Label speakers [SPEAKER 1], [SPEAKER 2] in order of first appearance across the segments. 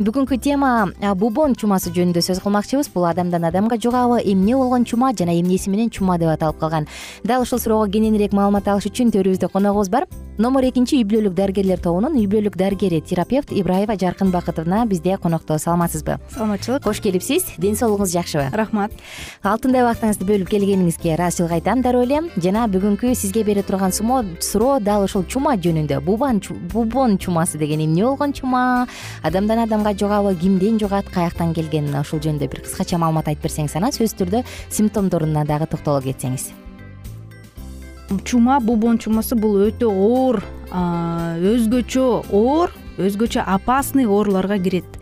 [SPEAKER 1] бүгүнкү тема бубон чумасы жөнүндө сөз кылмакчыбыз. Бул адамдан адамга жугабы эмне болгон чума жана эмнеси менен чума деп аталып калган. Дал ушул суроого кененирээк маалымат алыш үчүн төрүбүздө коногубуз бар. Номер экинчи үй бүлөлүк дарыгерлер тобунун үй бүлөлүк дарыгери терапевт ибраева жаркын бакытовна бизде конокто. Саламатсызбы?
[SPEAKER 2] Саламатчылык.
[SPEAKER 1] Кош келипсиз. Ден соолугуңуз жакшыбы?
[SPEAKER 2] Рахмат.
[SPEAKER 1] Алтындай убактыңызды бөлүп келгениңизге ыраазычылык айтам дароо эле жана бүгүнкү сизге бере турган суроо дал ушул чума жөнүндө. Бубон чумасы деген эмне болгон чума? Адамдан адамга жугабы кимден жугат каяктан келген. Ушул жөнүндө бир кыскача маалымат айтып берсеңиз анан сөзсүз түрдө симптомдоруна дагы токтоло кетсеңиз.
[SPEAKER 2] Чума бубон чумасы бул өтө оор өзгөчө оор өзгөчө опасный ооруларга кирет.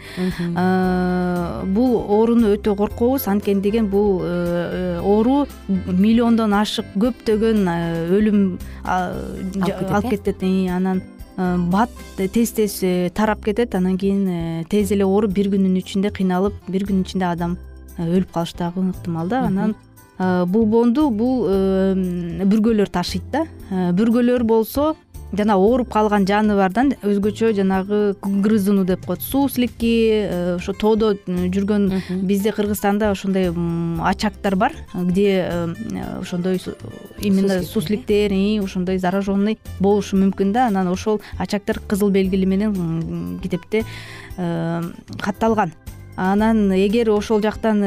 [SPEAKER 2] Бул ооруну өтө коркобуз анткени деген бул оору миллиондон ашык көптөгөн өлүм алып кетет анан бат тез тез тарап кетет. Анан кийин тез эле ооруп бир күнүн ичинде кыйналып бир күнүн ичинде адам өлүп калыштагы ыктымал да. Анан булбоонду бул бүргөлөр ташыйт да. Бүргөлөр болсо жана ооруп калган жаныбардан өзгөчө жанагы грызуну деп коет. Суслики э, ошо тоодо жүргөн бизде кыргызстанда ошондой очактар бар где э, ошондой именно сусликтер ошондой зараженный болушу мүмкүн да. Анан ошол очактар кызыл белгили менен китепте э, катталган. Анан эгер ошол жактан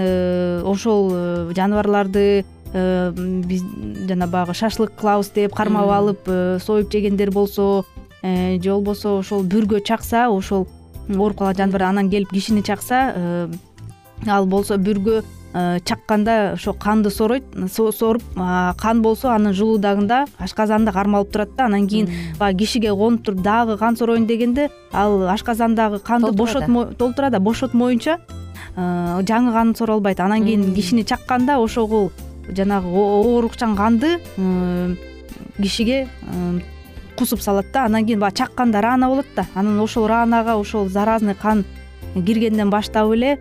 [SPEAKER 2] ошол жаныбарларды биз жана баягы шашлык кылабыз деп кармап алып э, союп жегендер болсо э, же болбосо ошол бүргө чакса ошол ооруп калган жаныбар анан келип кишини чакса ал болсо бүргө чакканда ошо канды соройт соруп кан болсо анын желудагында ашказанында кармалып турат да анан кийин баягы кишиге конуп туруп дагы кан сороюн дегенде ал ашказандагы канды толтурат а бошотмоюнча жаңы кан сора албайт анан кийин кишини чакканда ошогул жанагы оорукчан канды кишиге кусуп салат да. Анан кийин баягы чакканда рана болот да. Анан ошол ранага ошол заразный кан киргенден баштап эле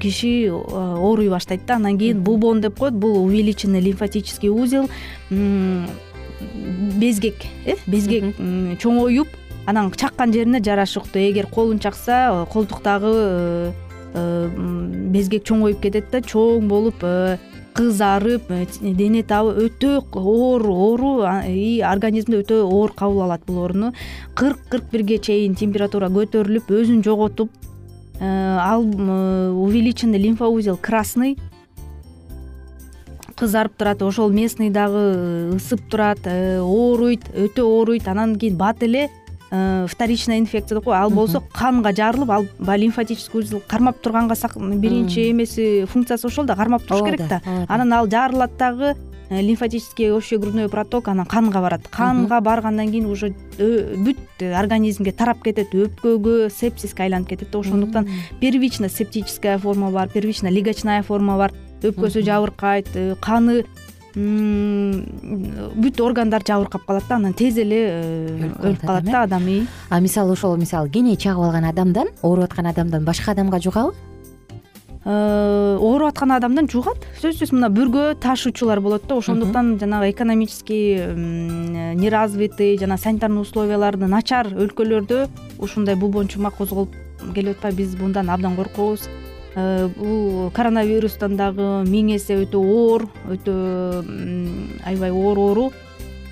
[SPEAKER 2] киши ооруй баштайт да. Анан кийин булбоон деп коет. Бул увеличенный лимфатический узел безгек э безгек чоңоюп анан чаккан жерине жарашыктуу эгер колун чакса колдуктагы безгек чоңоюп кетет да чоң болуп э, кызарып э, дене табы өтө оор оору и организмде өтө оор кабыл алат бул ооруну. Кырк кырк бирге чейин температура көтөрүлүп өзүн жоготуп э, ал увеличенный лимфоузел красный кызарып турат ошол местный дагы ысып турат ооруйт өтө ооруйт. Анан кийин бат эле Э, вторичная инфекция деп коеб ал болсо канга жарылып ал баягы лимфатический узел кармап турганга биринчи эмеси функциясы ошол да кармап туруш керек да анан ал жарылат дагы э, лимфатический общегрудной проток анан канга барат. Канга баргандан кийин уже бүт организмге тарап кетет өпкөгө сепсиске айланып кетет да. Ошондуктан первично септическая форма бар первично легочная форма бар. Өпкөсү жабыркайт э, каны бүт органдар жабыркап калат да анан тез эле э, өлүп калат да адам
[SPEAKER 1] а мисалы ошол мисалы кене чагып алган адамдан ооруп аткан адамдан башка адамга жугабы?
[SPEAKER 2] Э, ооруп аткан адамдан жугат. Сөзсүз мына бүргө ташуучулар болот да. Ошондуктан жанагы экономический неразвитый жана санитарный условиялары начар өлкөлөрдө ушундай булбоончума козголуп келип атпайбы биз мындан абдан коркобуз. Э, бул коронавирустан дагы миң эсе өтө оор өтө аябай оор оору.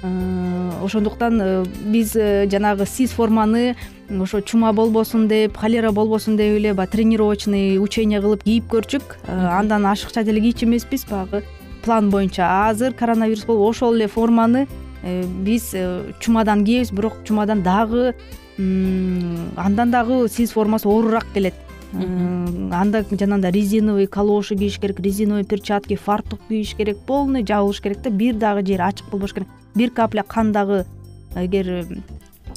[SPEAKER 2] Э, ошондуктан э, биз жанагы сиз форманы ошо чума болбосун деп холера болбосун деп эле баягы тренировочный учение кылып кийип көрчүк. Андан ашыкча деле кийчү эмеспиз. Баягы план боюнча азыр коронавирус болуп ошол эле форманы биз чумадан кийебиз бирок чумадан дагы андан дагы сиз формасы оорураак келет анда жанагындай резиновый калоши кийиш керек резиновый перчатки фартук кийиш керек полный жабылыш керек да бир дагы жери ачык болбош керек. Бир капля кан дагы эгер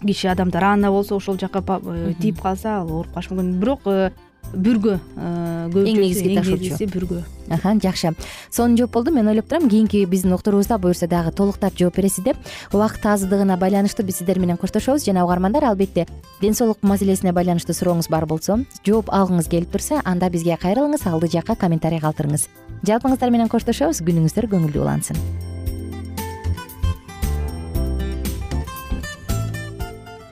[SPEAKER 2] киши адамда рана болсо ошол жака э, тийип калса ал ооруп калышы мүмкүн бирок э, бүргө э, эң негизги ташуучу
[SPEAKER 1] бүргө жакшы сонун жооп болду. Мен ойлоп турам кийинки биздин уктуруубузда буюрса дагы толуктап жооп бересиз деп убакыт аздыгына байланыштуу биз сиздер менен коштошобуз. Жана угармандар албетте ден соолук маселесине байланыштуу сурооңуз бар болсо жооп алгыңыз келип турса анда бизге кайрылыңыз алдый жакка комментарий калтырыңыз. Жалпыңыздар менен коштошобуз. Күнүңүздөр көңүлдүү улансын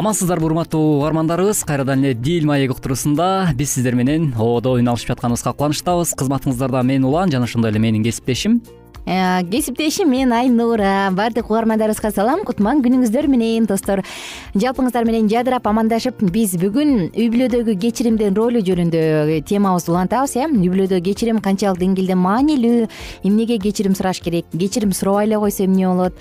[SPEAKER 3] амансыздарбы урматтуу угармандарыбыз. Кайрадан эле дил маек уктуруусунда биз сиздер менен ободо оюн алышып жатканыбызга кубанычтабыз. Кызматыңыздарда мен улан жана ошондой эле менин кесиптешим
[SPEAKER 1] кесиптешим мен айнура. Баардык угармандарыбызга салам. Кутман күнүңүздөр менен достор. Жалпыңыздар менен жадырап амандашып биз бүгүн үй бүлөдөгү кечиримдин ролу жөнүндө темабызды улантабыз э. Үй бүлөдө кечирим канчалык деңгээлде маанилүү. Эмнеге кечирим сураш керек? Кечирим сурабай эле койсо эмне болот?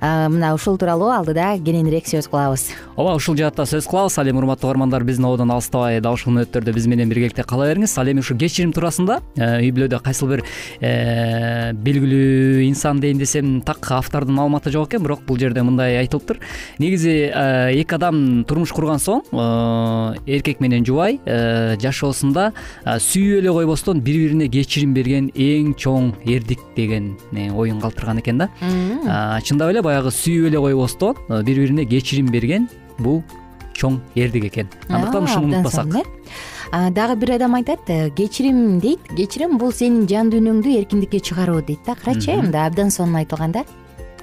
[SPEAKER 1] Мына ушул тууралуу алдыда кененирээк сөз кылабыз.
[SPEAKER 3] Ооба ушул жаатта сөз кылабыз. Ал эми урматтуу угармандар биздин ободон алыстабай дал ушул мүнөттөрдө биз менен биргеликте кала бериңиз. Ал эми ушу кечирим туурасында э, үй бүлөдө кайсыл бир э, белгилүү инсан дейин десем так автордун маалыматы жок экен бирок бул жерде мындай айтылыптыр. Негизи э, эки адам турмуш курган соң э, эркек менен жубай э, жашоосунда сүйүп эле койбостон бири бирине кечирим берген эң чоң эрдик деген оюн калтырган экен да. Чындап эле баягы сүйүп эле койбостон бири бирине кечирим берген бул чоң эрдик экен. Андыктан ушуну унутпасак.
[SPEAKER 1] дагы бир адам айтат э, кечирим дейт. Кечирим бул сенин жан дүйнөңдү эркиндикке чыгаруу дейт да. Карачы э мындай абдан сонун айтылган да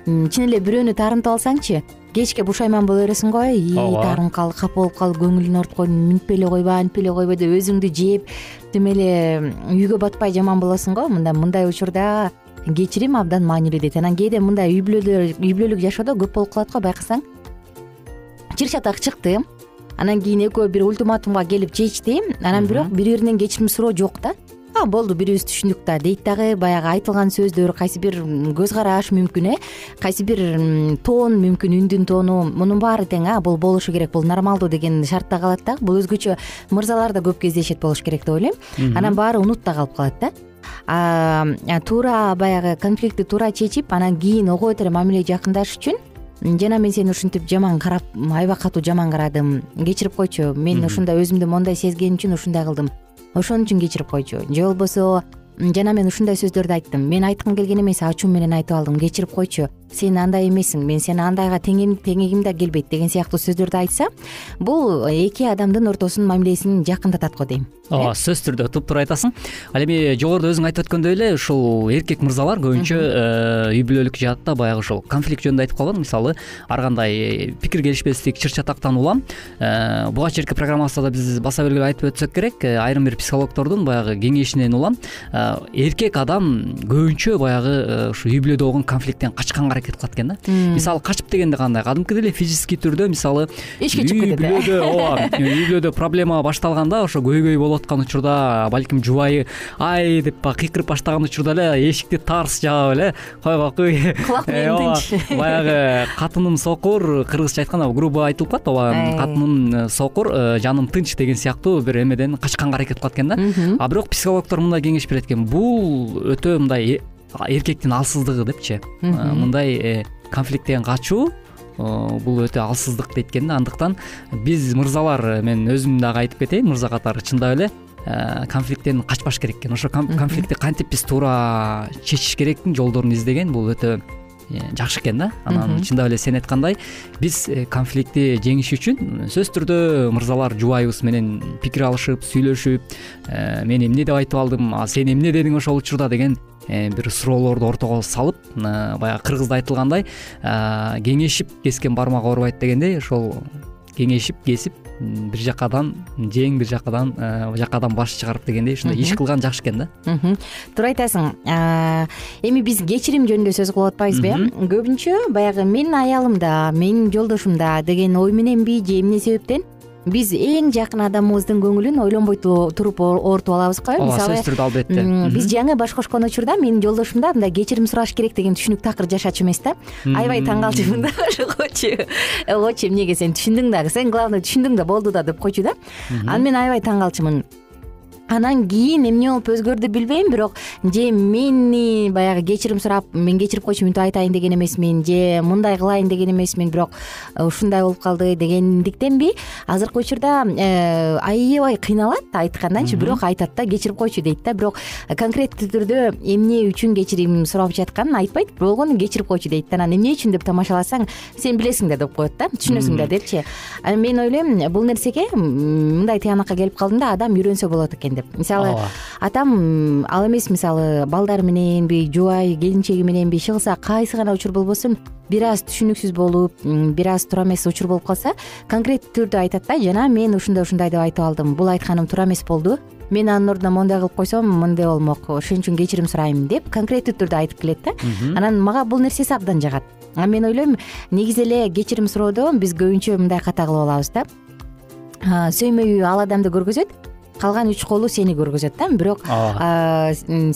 [SPEAKER 1] чын эле бирөөнү таарынтып алсаңчы кечке бушайман боло бересиң го ии таарынып калып капа болуп калып көңүлүн ооруткой минтпей эле койбой антип эле койбой деп өзүңдү жеп тим эле үйгө батпай жаман болосуң го мында мындай учурда кечирим абдан маанилүү дейт. Анан кээде мындай үй бүлөдө үй бүлөлүк жашоодо көп болуп калат го байкасаң чыр чатак чыкты. Анан кийин экөө бир ультиматумга келип чечти анан бирок бири биринен кечирим суроо жок да. А болду бири бирибизди түшүндүк да дейт дагы. Баягы айтылган сөздөр кайсы бир көз караш мүмкүн э? Кайсы бир тоон мүмкүн үндүн тоону мунун баары тең а? Бул болушу керек бул нормалдуу деген шартта калат да. Бул өзгөчө мырзалар да көп кездешет болуш керек деп ойлойм. Анан баары унутта калып калат да. Туура баягы конфликтти туура чечип анан кийин ого бетер мамиле жакындашыш үчүн жана мен сени ушинтип жаман карап аябай катуу жаман карадым кечирип койчу. Мен ушундай өзүмдү моундай сезгеним үчүн ушундай кылдым. Ошон үчүн кечирип койчу. Же болбосо жана мен ушундай сөздөрдү айттым. Мен айткым келген эмес ачуум менен айтып алдым кечирип койчу сен андай эмессиң мен сени андайга теңегим да келбейт деген сыяктуу сөздөрдү айтса бул эки адамдын ортосунун мамилесин жакындатат го дейм
[SPEAKER 3] ооба сөзсүз түрдө туптуура айтасың. Ал эми жогоруда өзүң айтып өткөндөй эле ушул эркек мырзалар көбүнчө э, үй бүлөлүк жаатта баягы ушул конфликт жөнүндө айтып калган. Мисалы ар кандай пикир келишпестик чыр чатактан улам. Э, буга чейинки программабызда да биз баса белгилеп айтып өтсөк керек. Э, айрым бир психологдордун баягы кеңешинен улам. Эркек адам көбүнчө баягы ушу үй бүлөдө болгон конфликттен качканга аракет кылат экен да мисалы качып дегенде кандай? Кадимкидей эле физический түрдө мисалы
[SPEAKER 1] эшикке чыгып кетет
[SPEAKER 3] үй бүлөдө ооба үй бүлөдө проблема башталганда ошо көйгөй болуп аткан учурда балким жубайы ай! деп баягы кыйкырып баштаган учурда эле эшикти тарс жаап эле койгоку
[SPEAKER 1] кулак менен тынч
[SPEAKER 3] баягы катыным сокур. Кыргызча айтканда грубо айтылып калат ооба катыным сокур э, жаным тынч деген сыяктуу бир эмеден качканга аракет кылат экен да. А бирок психологдор мындай кеңеш берет экен. Бул өтө мындай эркектин алсыздыгы депчи. Мындай э, конфликттен качуу бул өтө алсыздык дейт экен да. Андыктан биз мырзалар мен өзүм дагы айтып кетейин мырза катары чындап эле конфликттен качпаш керек экен ошо конфликтти кантип биз туура чечиш керектин жолдорун издеген бул өтө Э, жакшы экен да. Анан чындап эле сен айткандай биз э, конфликтти жеңиш үчүн сөзсүз түрдө мырзалар жубайыбыз менен пикир алышып сүйлөшүп э, мен эмне деп айтып алдым а сен эмне дедиң ошол учурда деген бир суроолорду ортого салып баягы кыргызда айтылгандай кеңешип кескен бармак оорубайт дегендей ошол кеңешип кесип бир жакадан жең бир жакадан э, жакадан баш чыгарып дегендей ушундай иш кылган жакшы экен да.
[SPEAKER 1] Туура айтасың эми биз кечирим жөнүндө сөз кылып атпайбызбы э? Көбүнчө баягы менин аялымда менин жолдошумда деген ой мененби же эмне себептен биз эң жакын адамыбыздын көңүлүн ойлонбой туруп оорутуп алабыз го
[SPEAKER 3] ооба сөзсүз түрдө албетте
[SPEAKER 1] биз жаңы баш кошкон учурда менин жолдошумда мындай кечирим сураш керек деген түшүнүк такыр жашачу эмес да. Аябай таң калчумун да ошогочу ойчу эмнеге сен түшүндүң дагы сен главное түшүндүң да болду да деп койчу да. Анан мен аябай таң калчумун анан кийин эмне болуп өзгөрдү билбейм бирок же мени баягы кечирим сурап мен кечирип койчу мынтип айтайын деген эмесмин же мындай кылайын деген эмесмин бирок э, ушундай болуп калды дегендиктенби азыркы учурда э, аябай кыйналат айтканданчы бирок айтат да кечирип койчу дейт да бирок конкреттүү түрдө эмне үчүн кечирим сурап жатканын айтпайт болгону кечирип койчу дейт да. Анан эмне үчүн деп тамашаласаң сен билесиң да деп коет да түшүнөсүң да депчи. Мен ойлойм бул нерсеге мындай тыянакка келип калдым да адам үйрөнсө болот экен деп. Мисалы атам ал эмес мисалы балдары мененби жубайы келинчеги мененби чыгылса кайсы гана учур болбосун бир аз түшүнүксүз болуп бир аз туура эмес учур болуп калса конкреттүү түрдө айтат да жана мен ушундай ушундай деп айтып алдым. Бул айтканым туура эмес болду. Мен анын ордуна моундай кылып койсом мындай болмок ошон үчүн кечирим сурайм деп конкреттүү түрдө айтып келет да. Анан мага бул нерсеси абдан жагат. А мен ойлойм негизи эле кечирим суроодо биз көбүнчө мындай ката кылып алабыз да. Сүймөйү ал адамды көргөзөт калган үч колу сени көргөзөт да. Бирок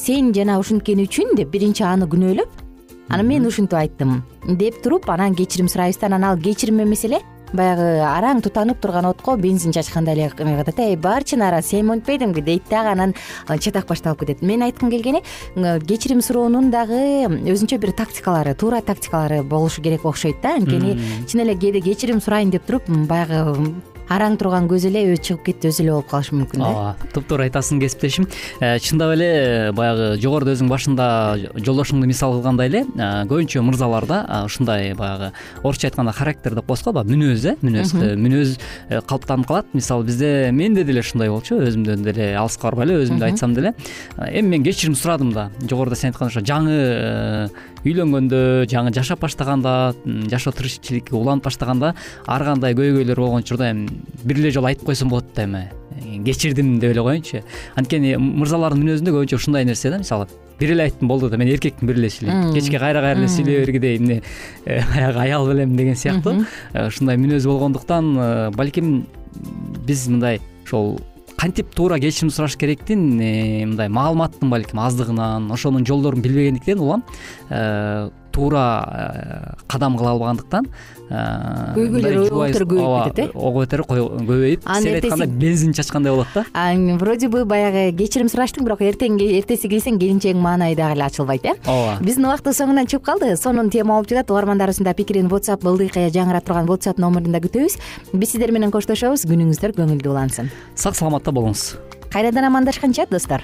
[SPEAKER 1] сен жана ушинткени үчүн деп биринчи аны күнөөлөп анан мен ушинтип айттым деп туруп анан кечирим сурайбыз да анан ал кечирим эмес эле баягы араң тутанып турган отко бензин чачкандай эле катат эй барчы нары сен монтпедиңби дейт дагы анан чатак башталып кетет. Мен айткым келгени кечирим суроонун дагы өзүнчө бир тактикалары туура тактикалары болушу керек окшойт да. Анткени чын эле кээде кечирим сурайын деп туруп баягы араң турган көз эле чыгып кетти өзү эле болуп калышы мүмкүн да.
[SPEAKER 3] Ооба туптуура айтасың кесиптешим. Э, чындап эле э, баягы жогоруда өзүң башында жолдошуңду мисал кылгандай эле э, көбүнчө мырзаларда ушундай баягы орусча айтканда характер деп коебуз го баягы мүнөз э мүнөз мүнөз калыптанып калат. Мисалы бизде менде деле ушундай болчу өзүмдөн деле алыска барбай эле өзүмдү айтсам деле. Эми мен кечирим сурадым да жогоруда сен айткан ошо жаңы үйлөнгөндө жаңы жашап баштаганда жашоо тиричиликке уланып баштаганда ар кандай көйгөйлөр болгон учурда эми бир эле жолу айтып койсом болот да эми. Кечирдим деп эле коеюнчу. Анткени мырзалардын мүнөзүндө көбүнчө ушундай нерсе да мисалы бир эле айттым болду да мен эркекмин бир эле сүйлөйм кечке кайра кайра эле сүйлөй бергидей эмне э, баягы аял белем деген сыяктуу. Э, ушундай мүнөз болгондуктан э, балким биз мындай ошол кантип туура кечирим сураш керектин? Мындай маалыматтын балким аздыгынан ошонун жолдорун билбегендиктен улам туура кадам кыла албагандыктан
[SPEAKER 1] көйгөйлөр ого бетер көбөйүп кетет
[SPEAKER 3] э? ого бетер көбөйүп сен айткандай бензин чачкандай болот да
[SPEAKER 1] вроде бы баягы кечирим сураштың бирок эртең эртеси келсең келинчегиң маанайы дагы эле ачылбайт э?
[SPEAKER 3] Ооба.
[SPEAKER 1] Биздин убактыбыз соңуна чыгып калды. Сонун тема болуп жатат. Угармандарыбыздын дагы пикирин whatsapp ылдыйкы жаңырап турган whatsapp номурунда күтөбүз. Биз сиздер менен коштошобуз. Күнүңүздөр көңүлдүү улансын.
[SPEAKER 3] Сак саламатта болуңуз.
[SPEAKER 1] Кайрадан амандашканча достор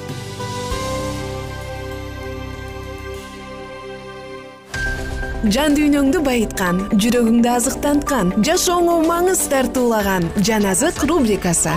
[SPEAKER 4] жан дүйнөңдү байыткан жүрөгүңдү азыктанткан жашооңо маңыз тартуулаган жан азык рубрикасы.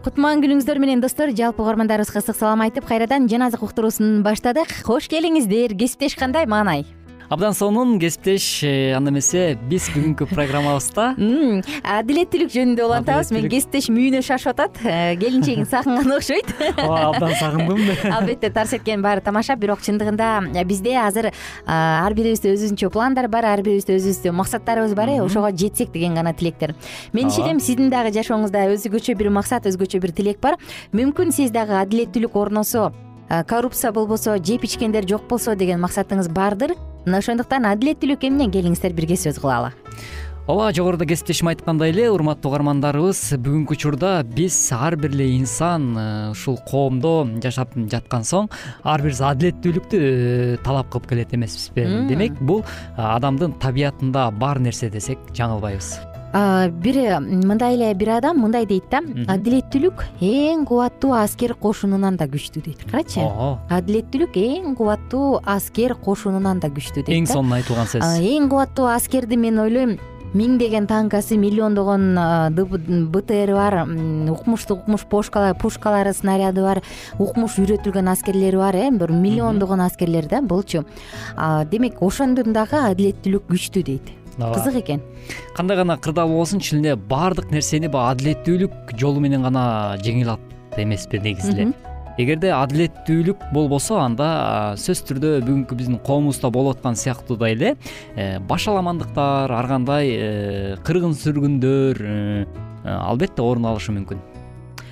[SPEAKER 1] Кутман күнүңүздөр менен достор жалпы угармандарыбызга ысык салам айтып кайрадан жан азык уктуруусун баштадык. Кош келиңиздер кесиптеш кандай маанай
[SPEAKER 3] абдан сонун кесиптеш э, анда эмесе биз бүгүнкү программабызда.
[SPEAKER 1] Адилеттүүлүк жөнүндө улантабыз. Мен кесиптешим үйүнө шашып атат. Э, келинчегин сагынган окшойт.
[SPEAKER 3] Ооба абдан сагындым
[SPEAKER 1] албетте тарс эткени баары тамаша бирок чындыгында э, бизде азыр ар бирибизде өзүбүзчө пландар бар ар бирибизде өзүбүздө максаттарыбыз бар э ошого жетсек деген гана тилектер. Мен ишенем сиздин дагы жашооңузда өзгөчө бир максат өзгөчө бир тилек бар. Мүмкүн сиз дагы адилеттүүлүк орносо коррупция болбосо жеп ичкендер жок болсо деген максатыңыз бардыр мына ошондуктан адилеттүүлүк эмне? Келиңиздер бирге сөз кылалы.
[SPEAKER 3] Ооба жогоруда кесиптешим айткандай эле урматтуу угармандарыбыз бүгүнкү учурда биз ар бир эле инсан э, ушул коомдо жашап жаткан соң ар бирибиз адилеттүүлүктү э, талап кылып келет эмеспизби демек бул адамдын табиятында бар нерсе десек жаңылбайбыз
[SPEAKER 1] бир мындай эле бир адам мындай дейт да. Адилеттүүлүк эң кубаттуу аскер кошунунан да күчтүү дейт. Карачы? Адилеттүүлүк эң кубаттуу аскер кошунунан да күчтүү дейт
[SPEAKER 3] эң сонун айтылган сөз.
[SPEAKER 1] Эң кубаттуу аскерди мен ойлойм миңдеген танкасы миллиондогон бтри бар укмуштуу укмуш пушкалары снаряды бар укмуш үйрөтүлгөн аскерлери бар э бир миллиондогон аскерлер да булчу демек ошондон дагы адилеттүүлүк күчтүү дейт кызык экен.
[SPEAKER 3] Кандай гана кырдаал болбосун чын эле баардык нерсени баягы адилеттүүлүк жолу менен гана жеңип алат эмеспи негизи эле эгерде адилеттүүлүк болбосо анда сөзсүз түрдө бүгүнкү биздин коомубузда болуп аткан сыяктуудай эле э, башаламандыктар ар кандай э, кыргын сүргүндөр э, албетте орун алышы мүмкүн.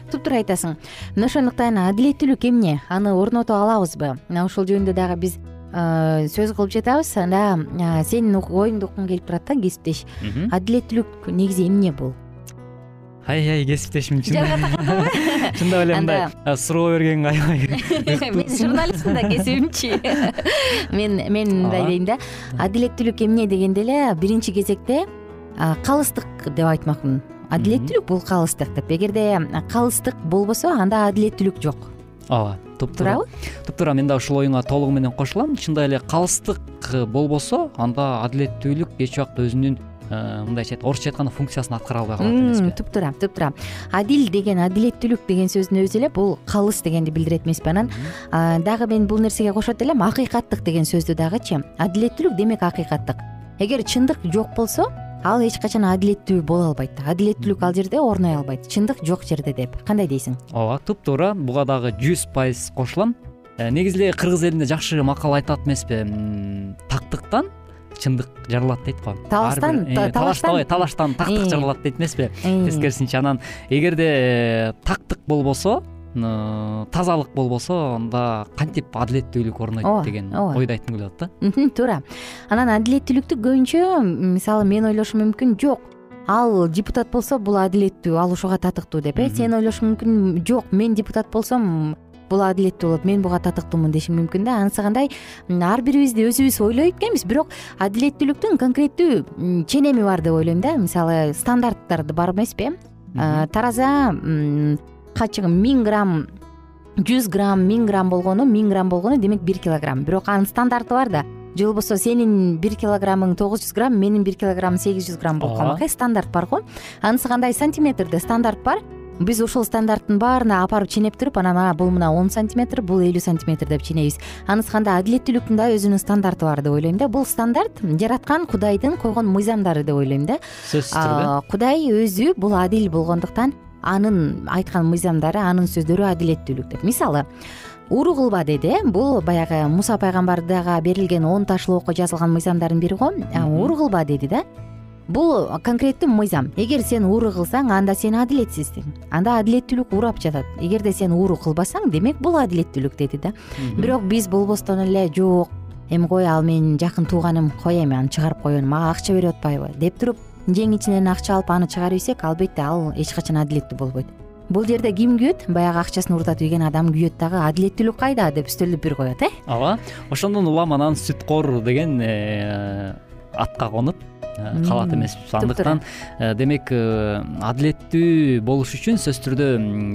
[SPEAKER 1] Туптуура айтасың. Мына ошондуктан адилеттүүлүк эмне? Аны орното алабызбы? Мына ушул жөнүндө дагы биз сөз кылып жатабыз анда сенин оюңду уккум келип турат да кесиптеш. Адилеттүүлүк негизи эмне бул?
[SPEAKER 3] Ай ай кесиптешим чындап. Эле мындай суроо бергенге аябай
[SPEAKER 1] мен журналистмин да кесибимчи. Мен мен мындай дейм да. Адилеттүүлүк эмне дегенде эле биринчи кезекте калыстык деп айтмакмын. Адилеттүүлүк бул калыстык деп. Эгерде калыстык болбосо анда адилеттүүлүк жок
[SPEAKER 3] ооба туурабы туптуура мен дагы ушул оюңа толугу менен кошулам. Чындай эле калыстык болбосо анда адилеттүүлүк эч убакта өзүнүн э, мындайча орусча айтканда функциясын аткара албай калат эмеспи
[SPEAKER 1] туптуура туптуура адил деген адилеттүүлүк деген сөздүн өзү эле бул калыс дегенди билдирет эмеспи анан? Дагы мен бул нерсеге кошот элем. Акыйкаттык деген сөздү дагычы. Адилеттүүлүк демек акыйкаттык. Эгер чындык жок болсо ал эч качан адилеттүү боло албайт. Адилеттүүлүк ал жерде орной албайт. Чындык жок жерде деп. Кандай дейсиң?
[SPEAKER 3] Ооба туптуура буга дагы жүз пайыз кошулам. Э, негизи эле кыргыз элинде жакшы макал айтат эмеспи. Тактыктан чындык жаралат дейт го.
[SPEAKER 1] Талаштан
[SPEAKER 3] э, талаштан. тактык э. жаралат дейт эмеспи. Тескерисинче анан эгерде тактык болбосо тазалык болбосо анда кантип адилеттүүлүк орнойт деген ойду айткым келип атат
[SPEAKER 1] да туура. Анан адилеттүүлүктү көбүнчө мисалы мен ойлошум мүмкүн жок. Ал депутат болсо бул адилеттүү ал ошого татыктуу деп э? Сен ойлошуң мүмкүн жок. Мен депутат болсом бул адилеттүү болот мен буга татыктуумун дешиң мүмкүн да. Анысы кандай? Ар бирибизди өзүбүз ойлой экенбиз бирок адилеттүүлүктүн конкреттүү ченеми бар деп ойлойм да. Мисалы стандарттар бар эмеспи тараза качы миң грамм жүз грамм миң грамм болгону миң грамм болгону демек бир килограмм. Бирок анын стандарты бар да. Же болбосо сенин бир килограммың тогуз жүз грамм менин бир килограммым сегиз жүз грамм болуп калмак э стандарт бар го. Анысы кандай? Сантиметрде стандарт бар. Биз ушул стандарттын баарына апарып ченеп туруп анан бул мына он сантиметр бул элүү сантиметр деп ченейбиз анысы кандай? Адилеттүүлүктүн дагы өзүнүн стандарты бар деп ойлойм да. Бул стандарт жараткан кудайдын койгон мыйзамдары деп ойлойм да.
[SPEAKER 3] Сөзсүз түрдө.
[SPEAKER 1] Кудай өзү бул адил болгондуктан анын айткан мыйзамдары анын сөздөрү адилеттүүлүк деп. Мисалы уру кылба деди. Э бул баягы муса пайгамбардага берилген он ташлоокко жазылган мыйзамдардын бири го. Уру кылба деди да. Бул конкреттүү мыйзам. Эгер сен уру кылсаң анда сен адилетсизсиң анда адилеттүүлүк урап жатат. Эгерде сен уру кылбасаң демек бул адилеттүүлүк деди да. Бирок биз болбостон эле жок эми кой ал менин жакын тууганым кой эми аны чыгарып коеюн мага акча берип атпайбы деп туруп жең ичинен акча алып аны чыгарып ийсек албетте ал эч качан адилеттүү болбойт. Бул жерде ким күйөт? Баягы акчасын урутатып ийген адам күйөт дагы. Адилеттүүлүк кайда деп стөлдөп бир коет э?
[SPEAKER 3] Ооба ошондон улам анан сүткор деген э, атка конуп калат эмеспиз андыктан э, демек э, адилеттүү болуш үчүн сөзсүз түрдө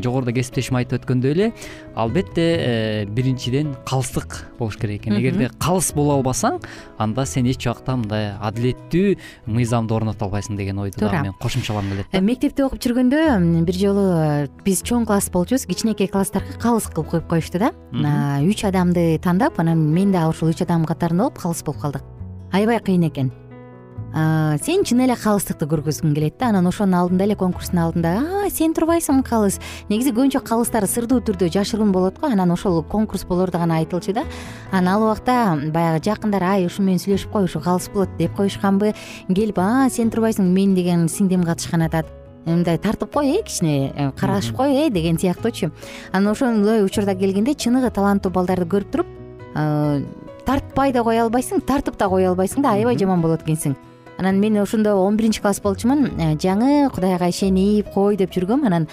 [SPEAKER 3] жогоруда кесиптешим айтып өткөндөй эле албетте биринчиден калыстык болуш керек экен. Эгерде калыс боло албасаң анда сен эч убакта мындай адилеттүү мыйзамды орното албайсың деген ойду дагы мен кошумчалагым келет да
[SPEAKER 1] мектепте окуп жүргөндө бир жолу биз чоң класс болчубуз. Кичинекей класстарга калыс кылып коюп коюшту да. Үч адамды тандап анан мен дагы ушул үч адамдын катарында болуп калыс болуп калдык. Аябай кыйын экен сен чын эле калыстыкты көргөзгүң келет да анан ошонун алдында эле конкурстун алдында сен турбайсыңбы калыс негизи көбүнчө калыстар сырдуу түрдө жашыруун болот го анан ошол конкурс болоордо гана айтылчу да. Анан ал убакта баягы жакындар ай ушу менен сүйлөшүп кой ушу калыс болот деп коюшканбы. Келип а сен турбайсыңбы мен деген сиңдим катышкан атат мындай тартып кой э кичине э, карашып кой э деген сыяктуучу анан ошондой учурда келгенде чыныгы таланттуу балдарды көрүп туруп тартпай да кое албайсың тартып да кое албайсың да аябай жаман болот экенсиң анан мен ошондо он биринчи класс болчумун э, жаңы кудайга ишенип кой деп жүргөм. Анан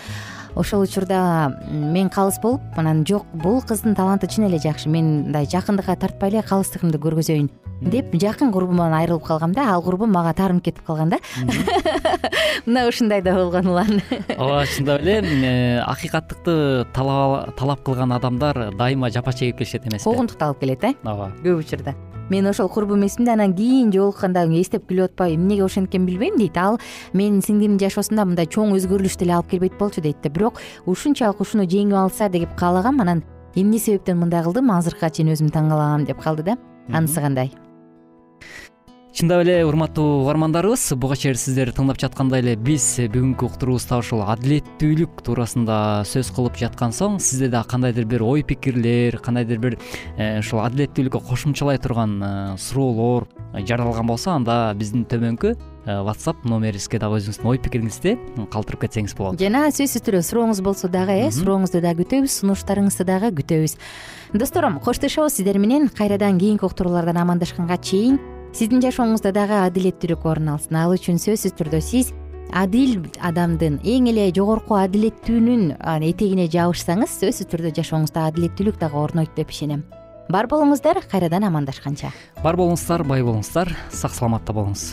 [SPEAKER 1] ошол учурда мен калыс болуп анан жок бул кыздын таланты чын эле жакшы. Мен мындай жакындыкка тартпай эле калыстыгымды көргөзөйүн деп жакын курбуман айрылып калгам да. Ал курбум мага таарынып кетип калган да. Мына ушундай да болгон улан.
[SPEAKER 3] Ооба чындап эле э, акыйкаттыкты талап кылган адамдар дайыма жапа чегип келишет эмеспи?
[SPEAKER 1] Куугунтукту алып келет э?
[SPEAKER 3] Ооба.
[SPEAKER 1] Көп учурда мен ошол курбум эсимде анан кийин жолукканда эстеп күлүп атпайбы. Эмнеге ошенткенин билбейм дейт. Ал менин сиңдимдин жашоосунда мындай чоң өзгөрүлүш деле алып келбейт болчу дейт да. Бирок ушунчалык ушуну жеңип алса деп каалагам анан эмне себептен мындай кылдым? Азыркыга чейин өзүм таң калам деп калды да. Анысы кандай
[SPEAKER 3] чындап эле урматтуу угармандарыбыз буга чейин сиздер тыңдап жаткандай эле биз бүгүнкү уктуруубузда ушул адилеттүүлүк туурасында сөз кылып жаткан соң сизде дагы кандайдыр бир ой пикирлер кандайдыр бир э, ушул адилеттүүлүккө кошумчалай турган э, суроолор жаралган болсо анда биздин төмөнкү э, whatsapp номерибизге дагы өзүңүздүн ой пикириңизди калтырып кетсеңиз болот.
[SPEAKER 1] Жана сөзсүз түрдө сурооңуз болсо дагы э сурооңузду дагы күтөбүз сунуштарыңызды дагы күтөбүз. Достор коштошобуз сиздер менен. Кайрадан кийинки уктуруулардан амандашканга чейин сиздин жашооңузда дагы адилеттүүлүк орун алсын. Ал үчүн сөзсүз түрдө сиз адил адамдын эң эле жогорку адилеттүүнүн этегине жабышсаңыз сөзсүз түрдө жашооңузда адилеттүүлүк дагы орнойт деп ишенем. Бар болуңуздар кайрадан амандашканча.
[SPEAKER 3] Бар болуңуздар бай болуңуздар сак саламатта болуңуз